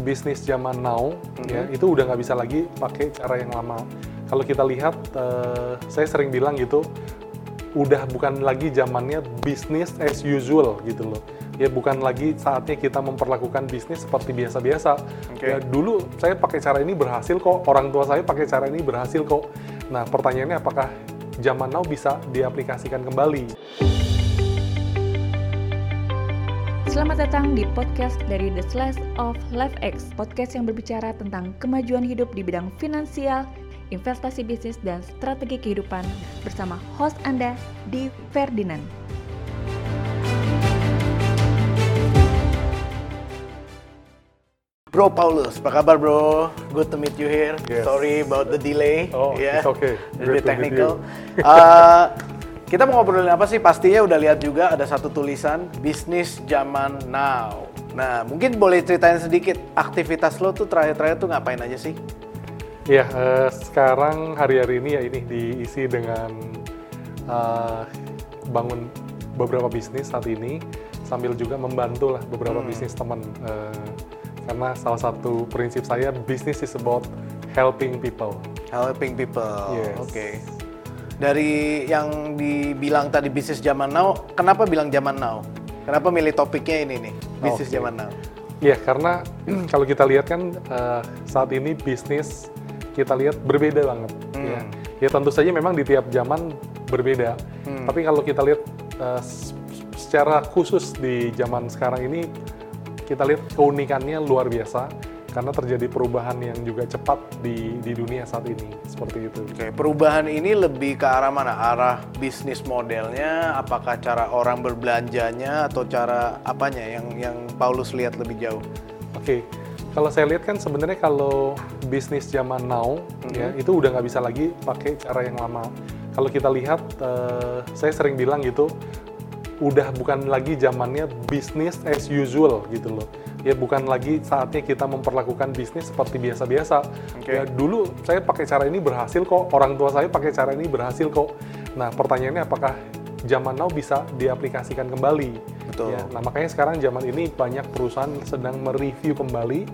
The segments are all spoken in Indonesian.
bisnis zaman now ya itu udah nggak bisa lagi pakai cara yang lama. Kalau kita lihat, eh, saya sering bilang gitu, udah bukan lagi zamannya bisnis as usual gitu loh. Ya bukan lagi saatnya kita memperlakukan bisnis seperti biasa-biasa. Oke. Ya dulu saya pakai cara ini berhasil kok, orang tua saya pakai cara ini berhasil kok. Nah pertanyaannya apakah zaman now bisa diaplikasikan kembali? Selamat datang di podcast dari The Slice of Life X, podcast yang berbicara tentang kemajuan hidup di bidang finansial, investasi bisnis, dan strategi kehidupan bersama host Anda, Di Ferdinand. Bro Paulus, apa kabar bro? Good to meet you here. Yes. Sorry about the delay. Oh, ya. it's okay. A Great bit to meet technical. Uh, kita mau ngobrolin apa sih? Pastinya udah lihat juga ada satu tulisan bisnis zaman now. Nah, mungkin boleh ceritain sedikit aktivitas lo tuh terakhir-terakhir tuh ngapain aja sih? Iya, eh, sekarang hari-hari ini ya ini diisi dengan eh, bangun beberapa bisnis saat ini sambil juga membantu lah beberapa bisnis teman. Eh, karena salah satu prinsip saya bisnis is about helping people. Helping people. Yes. Oke. Dari yang dibilang tadi bisnis zaman now, kenapa bilang zaman now? Kenapa milih topiknya ini nih, bisnis Oke. zaman now? Iya, karena kalau kita lihat kan eh, saat ini bisnis kita lihat berbeda banget. Ya. ya tentu saja memang di tiap zaman berbeda. Tapi kalau kita lihat s- secara khusus di zaman sekarang ini, kita lihat keunikannya luar biasa karena terjadi perubahan yang juga cepat di di dunia saat ini seperti itu. Oke, perubahan ini lebih ke arah mana? Arah bisnis modelnya, apakah cara orang berbelanjanya atau cara apanya yang yang Paulus lihat lebih jauh? Oke, kalau saya lihat kan sebenarnya kalau bisnis zaman now ya itu udah nggak bisa lagi pakai cara yang lama. Kalau kita lihat, eh, saya sering bilang gitu, udah bukan lagi zamannya bisnis as usual gitu loh. Ya bukan lagi saatnya kita memperlakukan bisnis seperti biasa-biasa. Oke. Ya dulu saya pakai cara ini berhasil kok, orang tua saya pakai cara ini berhasil kok. Nah pertanyaannya apakah zaman now bisa diaplikasikan kembali? Betul. Ya, nah makanya sekarang zaman ini banyak perusahaan sedang mereview kembali.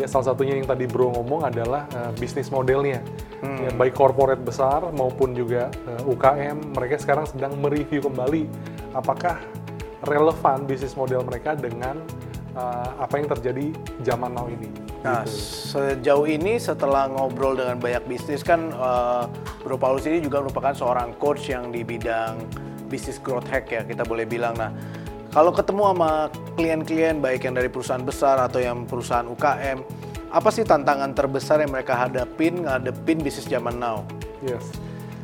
Ya salah satunya yang tadi Bro ngomong adalah eh, bisnis modelnya. Ya, baik corporate besar maupun juga eh, UKM, mereka sekarang sedang mereview kembali apakah relevan bisnis model mereka dengan eh, apa yang terjadi zaman now ini. Nah, Gitu. sejauh ini setelah ngobrol dengan banyak bisnis kan eh, Bro Paulus ini juga merupakan seorang coach yang di bidang bisnis growth hack ya kita boleh bilang. Nah, kalau ketemu sama klien-klien baik yang dari perusahaan besar atau yang perusahaan UKM, apa sih tantangan terbesar yang mereka hadapin ngadepin bisnis zaman now? Yes.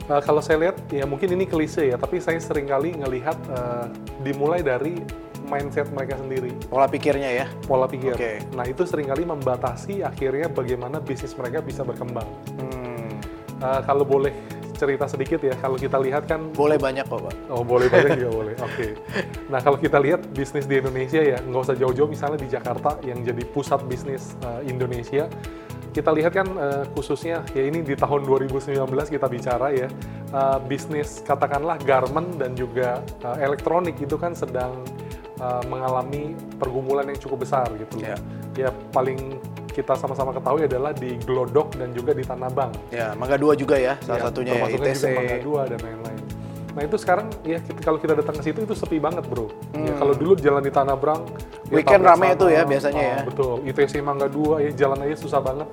Uh, kalau saya lihat, ya mungkin ini klise ya, tapi saya sering kali ngelihat uh, dimulai dari mindset mereka sendiri, Pola pikirnya ya. pola pikir. Oke. Nah itu sering kali membatasi akhirnya bagaimana bisnis mereka bisa berkembang. Hmm, Uh, kalau boleh cerita sedikit ya, kalau kita lihat kan, boleh banyak kok, Pak. oh boleh banyak juga boleh. Oke. Nah kalau kita lihat bisnis di Indonesia ya, nggak usah jauh-jauh misalnya di Jakarta yang jadi pusat bisnis uh, Indonesia, kita lihat kan uh, khususnya ya ini di tahun 2019 kita bicara ya uh, bisnis katakanlah garment dan juga uh, elektronik itu kan sedang uh, mengalami pergumulan yang cukup besar gitu. Ya. Ya paling kita sama-sama ketahui adalah di Glodok dan juga di Tanah Abang. Ya, Mangga Dua juga ya, salah Ya, satunya ya ITC. juga Mangga Dua dan lain-lain. Nah itu sekarang ya kita- kalau kita datang ke situ itu sepi banget bro. Ya, kalau dulu jalan di Tanah Abang, ya Hmm. Weekend rame sana, itu ya biasanya ah, ya. Betul. ITC Mangga Dua ya jalan aja susah banget.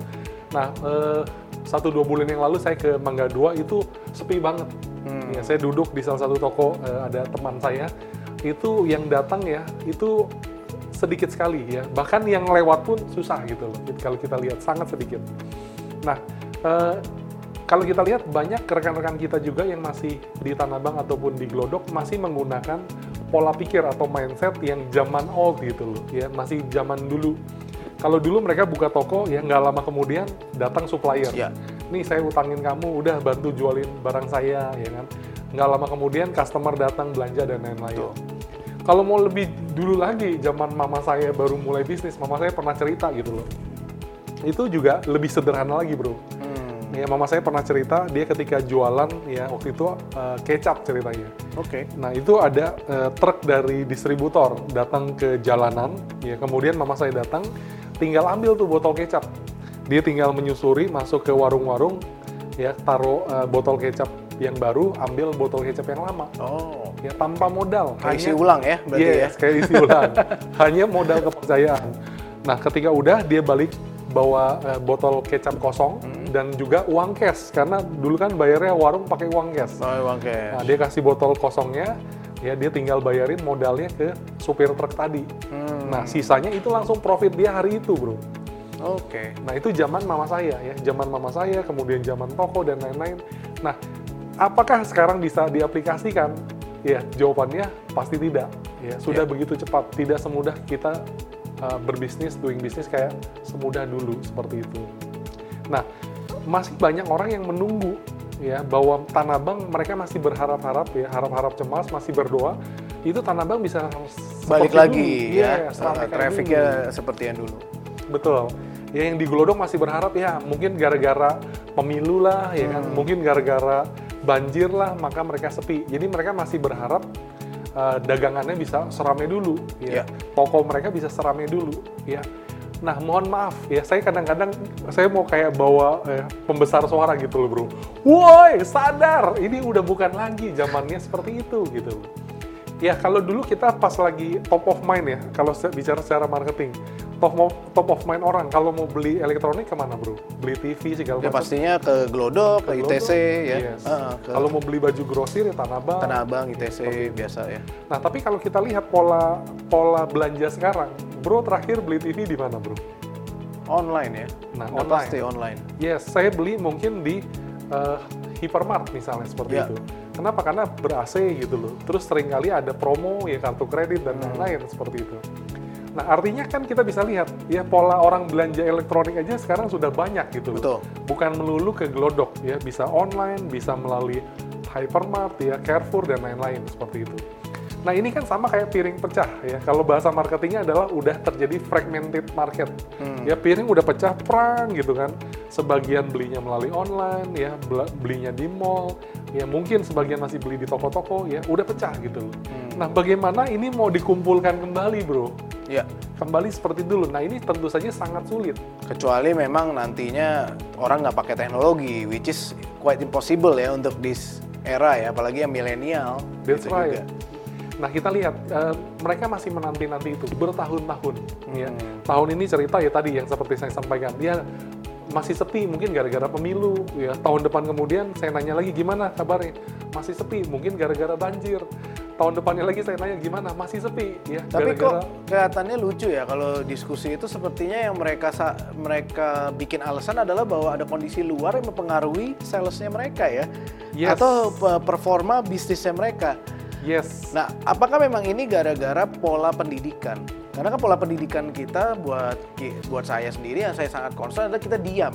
Nah eh, satu dua bulan yang lalu saya ke Mangga Dua itu sepi banget. Hmm. Ya, saya duduk di salah satu toko eh, ada teman saya itu yang datang ya itu sedikit sekali ya bahkan yang lewat pun susah gitu loh kalau kita lihat sangat sedikit. Nah eh, kalau kita lihat banyak rekan-rekan kita juga yang masih di Tanah Abang ataupun di Glodok masih menggunakan pola pikir atau mindset yang zaman old gitu loh ya masih zaman dulu. Kalau dulu mereka buka toko ya nggak lama kemudian datang supplier. Ya. Nih saya utangin kamu udah bantu jualin barang saya ya kan. Nggak lama kemudian customer datang belanja dan lain-lain. Kalau mau lebih dulu lagi zaman mama saya baru mulai bisnis, mama saya pernah cerita gitu loh. Itu juga lebih sederhana lagi bro. Hmm, Ya, mama saya pernah cerita dia ketika jualan ya waktu itu eh, kecap ceritanya. Oke. Nah itu ada eh, truk dari distributor datang ke jalanan, ya kemudian mama saya datang tinggal ambil tuh botol kecap. Dia tinggal menyusuri masuk ke warung-warung, ya taruh eh, botol kecap yang baru, ambil botol kecap yang lama. Oh. Ya tanpa modal. Kayak isi ulang ya berarti Yes, ya. kayak isi ulang. Hanya modal kepercayaan. Nah, ketika udah dia balik bawa eh, botol kecap kosong Hmm. dan juga uang cash karena dulu kan bayarnya warung pakai uang cash. Oh, oke. Nah, dia kasih botol kosongnya, ya dia tinggal bayarin modalnya ke supir truk tadi. Hmm. Nah, sisanya itu langsung profit dia hari itu, bro. Oke. Nah, itu zaman mama saya ya, zaman mama saya, kemudian zaman toko dan lain-lain. Nah, apakah sekarang bisa diaplikasikan? Ya, jawabannya pasti tidak. Ya, sudah Ya. begitu cepat, tidak semudah kita uh, berbisnis, doing bisnis kayak semudah dulu seperti itu. Nah, masih banyak orang yang menunggu ya bahwa Tanah Bank mereka masih berharap-harap ya, harap-harap cemas, masih berdoa itu Tanah Bank bisa Balik lagi dulu. ya. Yes, ramai kayak Trafficnya dulu. seperti yang dulu. Betul. Ya yang di Glodok masih berharap ya mungkin gara-gara pemilu lah ya kan, Hmm. mungkin gara-gara banjir lah maka mereka sepi. Jadi mereka masih berharap uh, dagangannya bisa seramai dulu ya. Ya. Toko mereka bisa seramai dulu ya. Nah, mohon maaf ya, saya kadang-kadang saya mau kayak bawa eh, pembesar suara gitu loh, Bro. Woi, sadar, ini udah bukan lagi zamannya seperti itu gitu loh. Ya, kalau dulu kita pas lagi top of mind ya, kalau bicara secara marketing, top of, top of mind orang kalau mau beli elektronik ke mana, Bro? Beli TV segala Ya macam. pastinya ke Glodok, ke, Ke ITC Glodok, ya. yes. Heeh, ke Kalau mau beli baju grosir ya Tanah Abang. Tanah Abang, ITC biasa ya. Nah, tapi kalau kita lihat pola pola belanja sekarang, Bro terakhir beli TV di mana, Bro? Online ya. Nah, Udah online. pasti online. Yes, saya beli mungkin di eh, hypermart misalnya seperti Ya. itu. Kenapa? Karena ber-AC gitu loh. Terus sering kali ada promo ya kartu kredit dan Hmm. lain-lain seperti itu. Nah, artinya kan kita bisa lihat ya pola orang belanja elektronik aja sekarang sudah banyak gitu. Betul. Bukan melulu ke Glodok ya, bisa online, bisa melalui hypermart ya, Carrefour dan lain-lain seperti itu. Nah, ini kan sama kayak piring pecah ya. Kalau bahasa marketingnya adalah udah terjadi fragmented market. Hmm. Ya piring udah pecah perang gitu kan. Sebagian belinya melalui online ya, belinya di mall, ya mungkin sebagian masih beli di toko-toko ya, udah pecah gitu loh. Hmm. Nah, bagaimana ini mau dikumpulkan kembali, Bro? Ya, Kembali seperti dulu. Nah, ini tentu saja sangat sulit. kecuali memang nantinya orang nggak pakai teknologi, which is quite impossible ya untuk this era ya, apalagi yang milenial. That's gitu right. juga. Nah kita lihat eh, mereka masih menanti-nanti itu bertahun-tahun. Ya. Hmm. Tahun ini cerita ya tadi yang seperti saya sampaikan dia masih sepi mungkin gara-gara pemilu ya. Tahun depan kemudian saya nanya lagi gimana kabarnya masih sepi mungkin gara-gara banjir. Tahun depannya lagi saya nanya gimana masih sepi ya. Tapi gara-gara kok kelihatannya lucu ya kalau diskusi itu sepertinya yang mereka mereka bikin alasan adalah bahwa ada kondisi luar yang mempengaruhi salesnya mereka ya, Yes. atau pe- performa bisnisnya mereka. yes Nah, apakah memang ini gara-gara pola pendidikan? Karena kan pola pendidikan kita buat buat saya sendiri yang saya sangat concern adalah kita diam,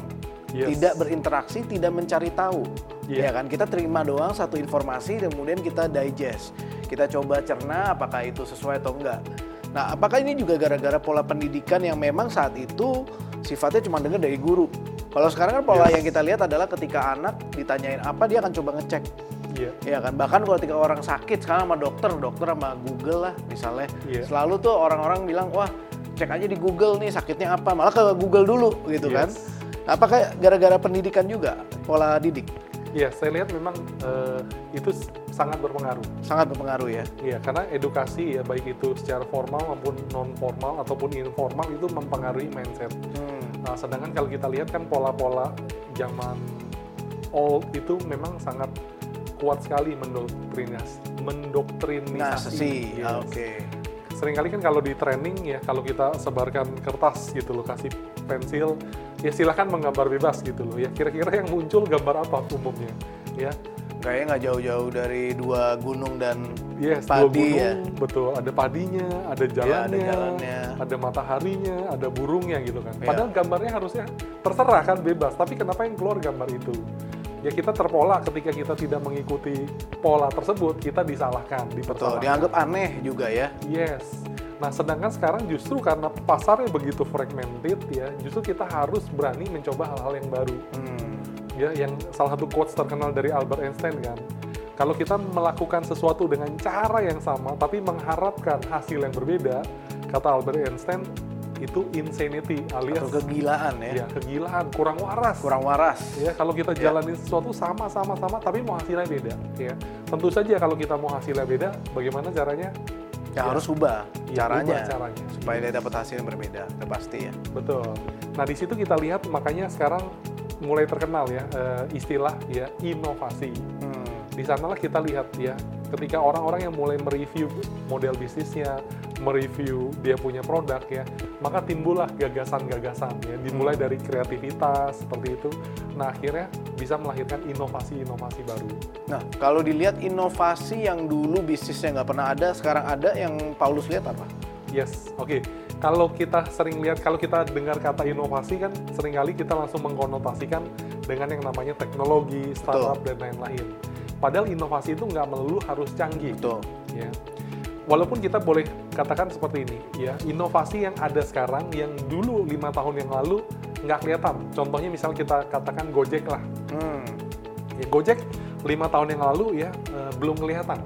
Yes. tidak berinteraksi, tidak mencari tahu. Iya. Ya kan, kita terima doang satu informasi dan kemudian kita digest. Kita coba cerna apakah itu sesuai atau enggak. Nah, apakah ini juga gara-gara pola pendidikan yang memang saat itu sifatnya cuma dengar dari guru? Kalau sekarang kan pola Yes. yang kita lihat adalah ketika anak ditanyain apa dia akan coba ngecek. Iya. Ya kan, bahkan kalau ketika orang sakit sekarang sama dokter, dokter sama Google lah misalnya. Iya. Selalu tuh orang-orang bilang, wah cek aja di Google nih sakitnya apa. Malah ke Google dulu gitu Yes. kan. Nah, apakah gara-gara pendidikan juga, pola didik? Iya, saya lihat memang eh, itu sangat berpengaruh. Sangat berpengaruh ya. Iya, karena edukasi ya baik itu secara formal maupun non formal ataupun informal itu mempengaruhi mindset. Hmm. Nah, sedangkan kalau kita lihat kan pola-pola zaman old itu memang sangat kuat sekali mendoktrinas, mendoktrinisasi. Nasi, Yes. oke. Seringkali kan kalau di training ya kalau kita sebarkan kertas gitu loh, kasih pensil, ya silahkan menggambar bebas gitu loh. Ya kira-kira yang muncul gambar apa umumnya? Ya, Kayaknya nggak jauh-jauh dari dua gunung dan Yes, dua Padi gunung, ya. betul. Ada padinya, ada Ya, jalannya, ada jalannya. ada mataharinya, ada burungnya gitu kan. Ya. Padahal gambarnya harusnya terserah kan bebas. Tapi kenapa yang keluar gambar itu? Ya kita terpola ketika kita tidak mengikuti pola tersebut, kita disalahkan, betul dipersalahkan. dianggap aneh juga ya. Yes. Nah, sedangkan sekarang justru karena pasarnya begitu fragmented ya, justru kita harus berani mencoba hal-hal yang baru Hmm. ya yang salah satu quotes terkenal dari Albert Einstein kan kalau kita melakukan sesuatu dengan cara yang sama tapi mengharapkan hasil yang berbeda kata Albert Einstein itu insanity alias Atau kegilaan ya. ya kegilaan, kurang waras. Kurang waras. Ya, kalau kita Ya. jalanin sesuatu sama sama sama tapi mau hasilnya beda, ya. Tentu saja kalau kita mau hasilnya beda, bagaimana caranya? Ya, Ya. harus ubah Ya, caranya. ubah caranya. Supaya dia dapat hasil yang berbeda. Udah pasti ya. Betul. Nah, di situ kita lihat makanya sekarang mulai terkenal ya eh, istilah ya inovasi. Hmm. Di sanalah kita lihat ya ketika orang-orang yang mulai mereview model bisnisnya, mereview dia punya produk ya, maka timbullah gagasan-gagasan ya, dimulai Hmm. dari kreativitas seperti itu. Nah, akhirnya bisa melahirkan inovasi-inovasi baru. Nah, kalau dilihat inovasi yang dulu bisnisnya nggak pernah ada, sekarang ada, yang Paulus lihat apa? Yes, oke. Kalau kita sering lihat, kalau kita dengar kata inovasi kan sering kali kita langsung mengkonotasikan dengan yang namanya teknologi, startup, dan lain-lain. Padahal inovasi itu nggak melulu harus canggih. Betul. ya. Walaupun kita boleh katakan seperti ini, ya inovasi yang ada sekarang yang dulu lima tahun yang lalu nggak kelihatan. Contohnya misal kita katakan Gojek lah, Hmm. ya, Gojek lima tahun yang lalu ya eh, belum kelihatan,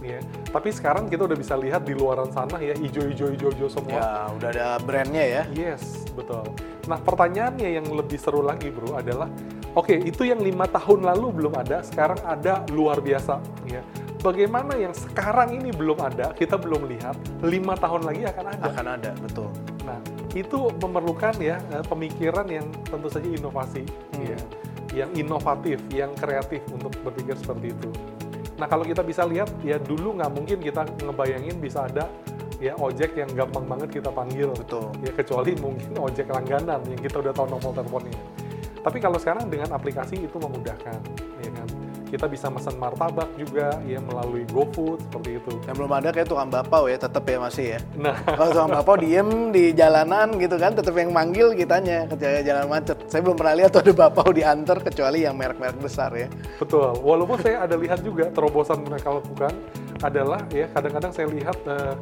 ya. Tapi sekarang kita udah bisa lihat di luaran sana ya hijau-hijau hijau-hijau semua. Ya, udah ada brandnya ya. Yes, betul. Nah pertanyaannya yang lebih seru lagi bro adalah, oke itu yang lima tahun lalu belum ada, sekarang ada luar biasa. Ya. Bagaimana yang sekarang ini belum ada, kita belum lihat, lima tahun lagi akan ada. Akan ada, betul. Nah itu memerlukan ya eh, pemikiran yang tentu saja inovasi, Hmm. ya, yang inovatif, yang kreatif untuk berpikir seperti itu. Nah kalau kita bisa lihat ya dulu nggak mungkin kita ngebayangin bisa ada ya ojek yang gampang banget kita panggil Betul. ya kecuali mungkin ojek langganan yang kita udah tahu nomor teleponnya. Tapi kalau sekarang dengan aplikasi itu memudahkan, ya kan? Kita bisa pesan martabak juga ya melalui GoFood seperti itu. Yang belum ada kayak tukang bapau ya, tetap ya masih ya. Nah, Kalau tukang bapau diem di jalanan gitu kan, tetap yang manggil kitanya ke jalan macet. Saya belum pernah lihat tuh ada bapau diantar kecuali yang merek-merek besar ya. betul. Walaupun saya ada lihat juga terobosan mereka lakukan adalah ya kadang-kadang saya lihat eh,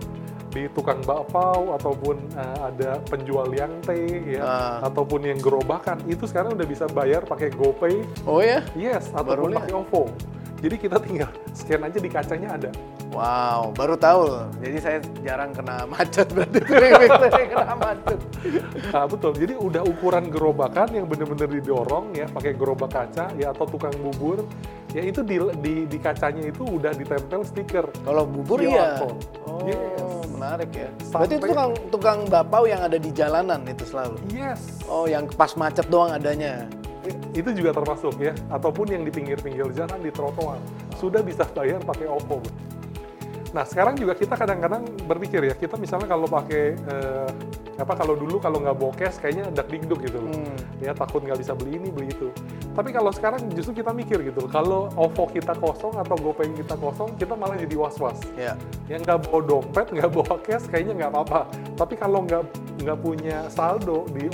di tukang bakpao ataupun eh, ada penjual yang teh ya Ah. ataupun yang gerobakan itu sekarang udah bisa bayar pakai GoPay Oh ya? Yes, ataupun pakai OVO. Jadi kita tinggal scan aja di kacanya ada. Wow, baru tahu. loh. Jadi saya jarang kena macet berarti kena macet. Nah, betul. Jadi udah ukuran gerobakan yang benar-benar didorong ya pakai gerobak kaca ya atau tukang bubur. Ya itu di, di, di kacanya itu udah ditempel stiker. Kalau bubur code. Oh, Yes. menarik ya. Sampai- Berarti itu tukang tukang bapau yang ada di jalanan itu selalu. Yes. Oh, yang pas macet doang adanya. Itu juga termasuk ya. Ataupun yang di pinggir-pinggir jalan di trotoar sudah bisa bayar pakai OVO. Nah sekarang juga kita kadang-kadang berpikir ya kita misalnya kalau pakai eh, apa kalau dulu kalau nggak bawa cash kayaknya dak digduk gitu loh. Hmm. ya takut nggak bisa beli ini beli itu tapi kalau sekarang justru kita mikir gitu kalau OVO kita kosong atau GoPay kita kosong kita malah jadi was-was Ya. yang nggak bawa dompet nggak bawa cash kayaknya nggak apa-apa tapi kalau nggak nggak punya saldo di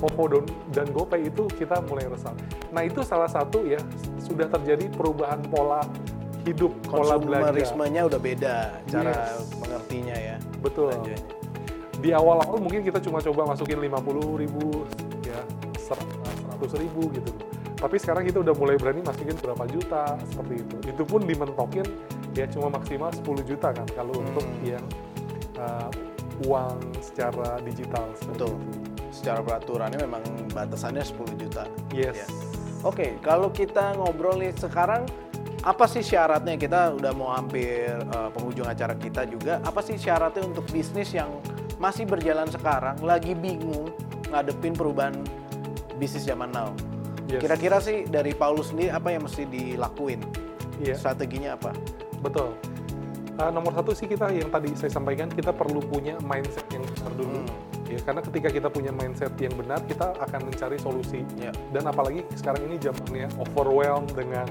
OVO dan, GoPay itu kita mulai resah nah itu salah satu ya sudah terjadi perubahan pola hidup pola belanja Konsumerismenya udah beda cara Yes. mengertinya ya. betul belanjanya. di awal-awal mungkin kita cuma coba masukin 50 ribu ya 100 ribu gitu tapi sekarang kita udah mulai berani masukin berapa juta seperti itu itu pun dimentokin ya cuma maksimal 10 juta kan kalau Hmm. untuk yang uh, uang secara digital Betul. itu. Secara peraturannya memang batasannya 10 juta. yes Ya. Oke, kalau kita ngobrol nih sekarang apa sih syaratnya kita udah mau hampir eh, penghujung acara kita juga apa sih syaratnya untuk bisnis yang masih berjalan sekarang lagi bingung ngadepin perubahan bisnis zaman now Yes. kira-kira sih dari Paulus sendiri apa yang mesti dilakuin Iya. strateginya apa betul Uh, nomor satu sih kita yang tadi saya sampaikan kita perlu punya mindset yang benar dulu Hmm. Ya karena ketika kita punya mindset yang benar kita akan mencari solusi. Ya dan apalagi sekarang ini zamannya overwhelmed dengan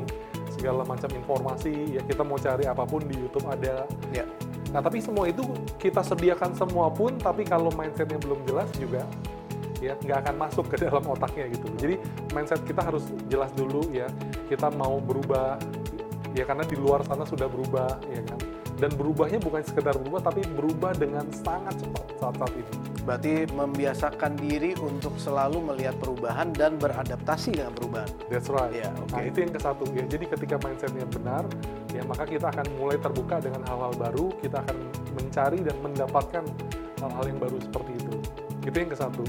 segala macam informasi ya kita mau cari apa pun di YouTube ada. Ya nah tapi semua itu kita sediakan semua pun tapi kalau mindsetnya belum jelas juga ya nggak akan masuk ke dalam otaknya gitu. Jadi mindset kita harus jelas dulu ya. Kita mau berubah ya karena di luar sana sudah berubah ya kan dan berubahnya bukan sekedar berubah tapi berubah dengan sangat cepat saat-saat ini berarti membiasakan diri untuk selalu melihat perubahan dan beradaptasi dengan perubahan That's right. Ya, oke. Nah, itu yang ke satu ya. Jadi ketika mindsetnya benar, ya maka kita akan mulai terbuka dengan hal-hal baru. Kita akan mencari dan mendapatkan hal-hal yang baru seperti itu. Itu yang ke satu.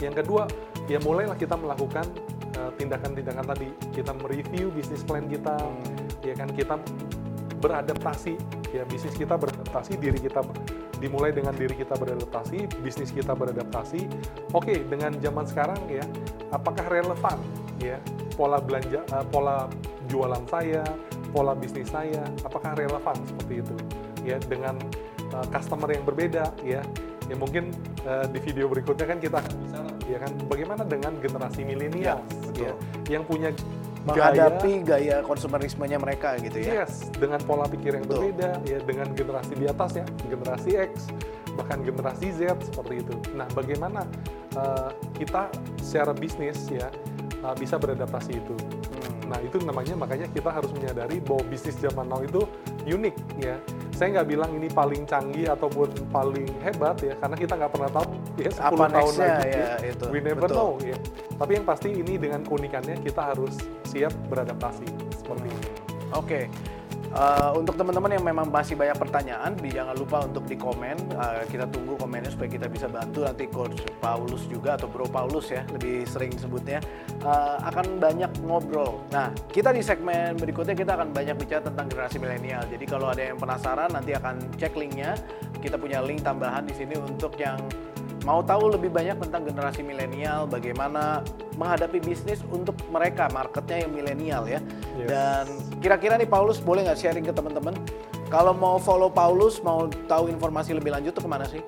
Yang kedua, ya mulailah kita melakukan uh, tindakan-tindakan tadi. Kita mereview bisnis plan kita, ya kan kita beradaptasi, ya bisnis kita beradaptasi, diri kita dimulai dengan diri kita beradaptasi, bisnis kita beradaptasi. Oke, dengan zaman sekarang ya, apakah relevan ya pola belanja, uh, pola jualan saya, pola bisnis saya, apakah relevan seperti itu? Ya dengan uh, customer yang berbeda ya. Ya mungkin uh, di video berikutnya kan kita akan bicara ya kan bagaimana dengan generasi milenial Ya, ya, yang punya menghadapi gaya konsumerismenya mereka gitu ya. Yes, dengan pola pikir yang Betul. berbeda, ya dengan generasi di atasnya, generasi X, bahkan generasi Z seperti itu. Nah, bagaimana uh, kita secara bisnis ya uh, bisa beradaptasi itu? Hmm. Nah, itu namanya makanya kita harus menyadari bahwa bisnis zaman now itu unik ya. Saya nggak bilang ini paling canggih ataupun paling hebat ya, karena kita nggak pernah tahu ya 10 Apa tahun lagi ya, itu. we never Betul. know ya. Tapi yang pasti ini dengan keunikannya kita harus siap beradaptasi seperti itu. Oke. Uh, untuk teman-teman yang memang masih banyak pertanyaan, jangan lupa untuk di komen. Uh, kita tunggu komennya supaya kita bisa bantu nanti Coach Paulus juga atau Bro Paulus ya, lebih sering sebutnya uh, akan banyak ngobrol. Nah, kita di segmen berikutnya kita akan banyak bicara tentang generasi milenial. Jadi kalau ada yang penasaran, nanti akan cek linknya. Kita punya link tambahan di sini untuk yang mau tahu lebih banyak tentang generasi milenial, bagaimana menghadapi bisnis untuk mereka, marketnya yang milenial ya. Yes. Dan kira-kira nih Paulus boleh nggak sharing ke teman-teman? Kalau mau follow Paulus, mau tahu informasi lebih lanjut tuh ke mana sih?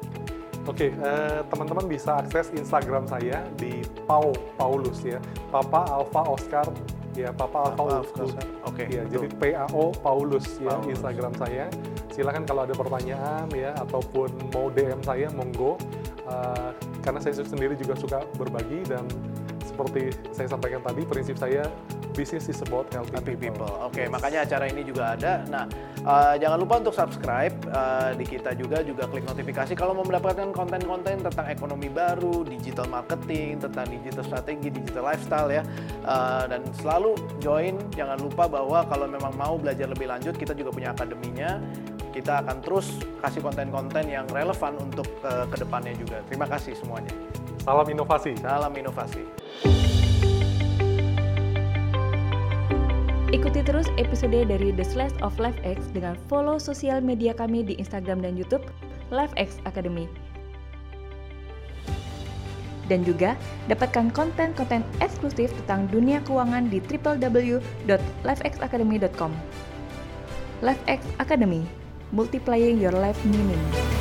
Oke, eh, teman-teman bisa akses Instagram saya di Pau Paulus ya. Papa Alpha Oscar ya Papa Alpha Papa. Oscar. Oke, Ya, betul. jadi PAO Paulus ya Paulus. Instagram saya. Silakan kalau ada pertanyaan ya ataupun mau DM saya monggo. Eh, karena saya sendiri juga suka berbagi dan seperti saya sampaikan tadi prinsip saya business is about Happy people. people. Oke, Yes. makanya acara ini juga ada. Nah, eh, jangan lupa untuk subscribe eh, di kita juga, juga klik notifikasi kalau mau mendapatkan konten-konten tentang ekonomi baru, digital marketing, tentang digital strategi, digital lifestyle ya. Eh, dan selalu join. Jangan lupa bahwa kalau memang mau belajar lebih lanjut, kita juga punya akademinya. Kita akan terus kasih konten-konten yang relevan untuk eh, ke depannya juga. Terima kasih semuanya. Salam inovasi. Salam inovasi. Ikuti terus episode dari The Slash of LifeX dengan follow sosial media kami di Instagram dan YouTube LifeX Academy. Dan juga dapatkan konten-konten eksklusif tentang dunia keuangan di www.lifexacademy.com. LifeX Academy, multiplying your life meaning.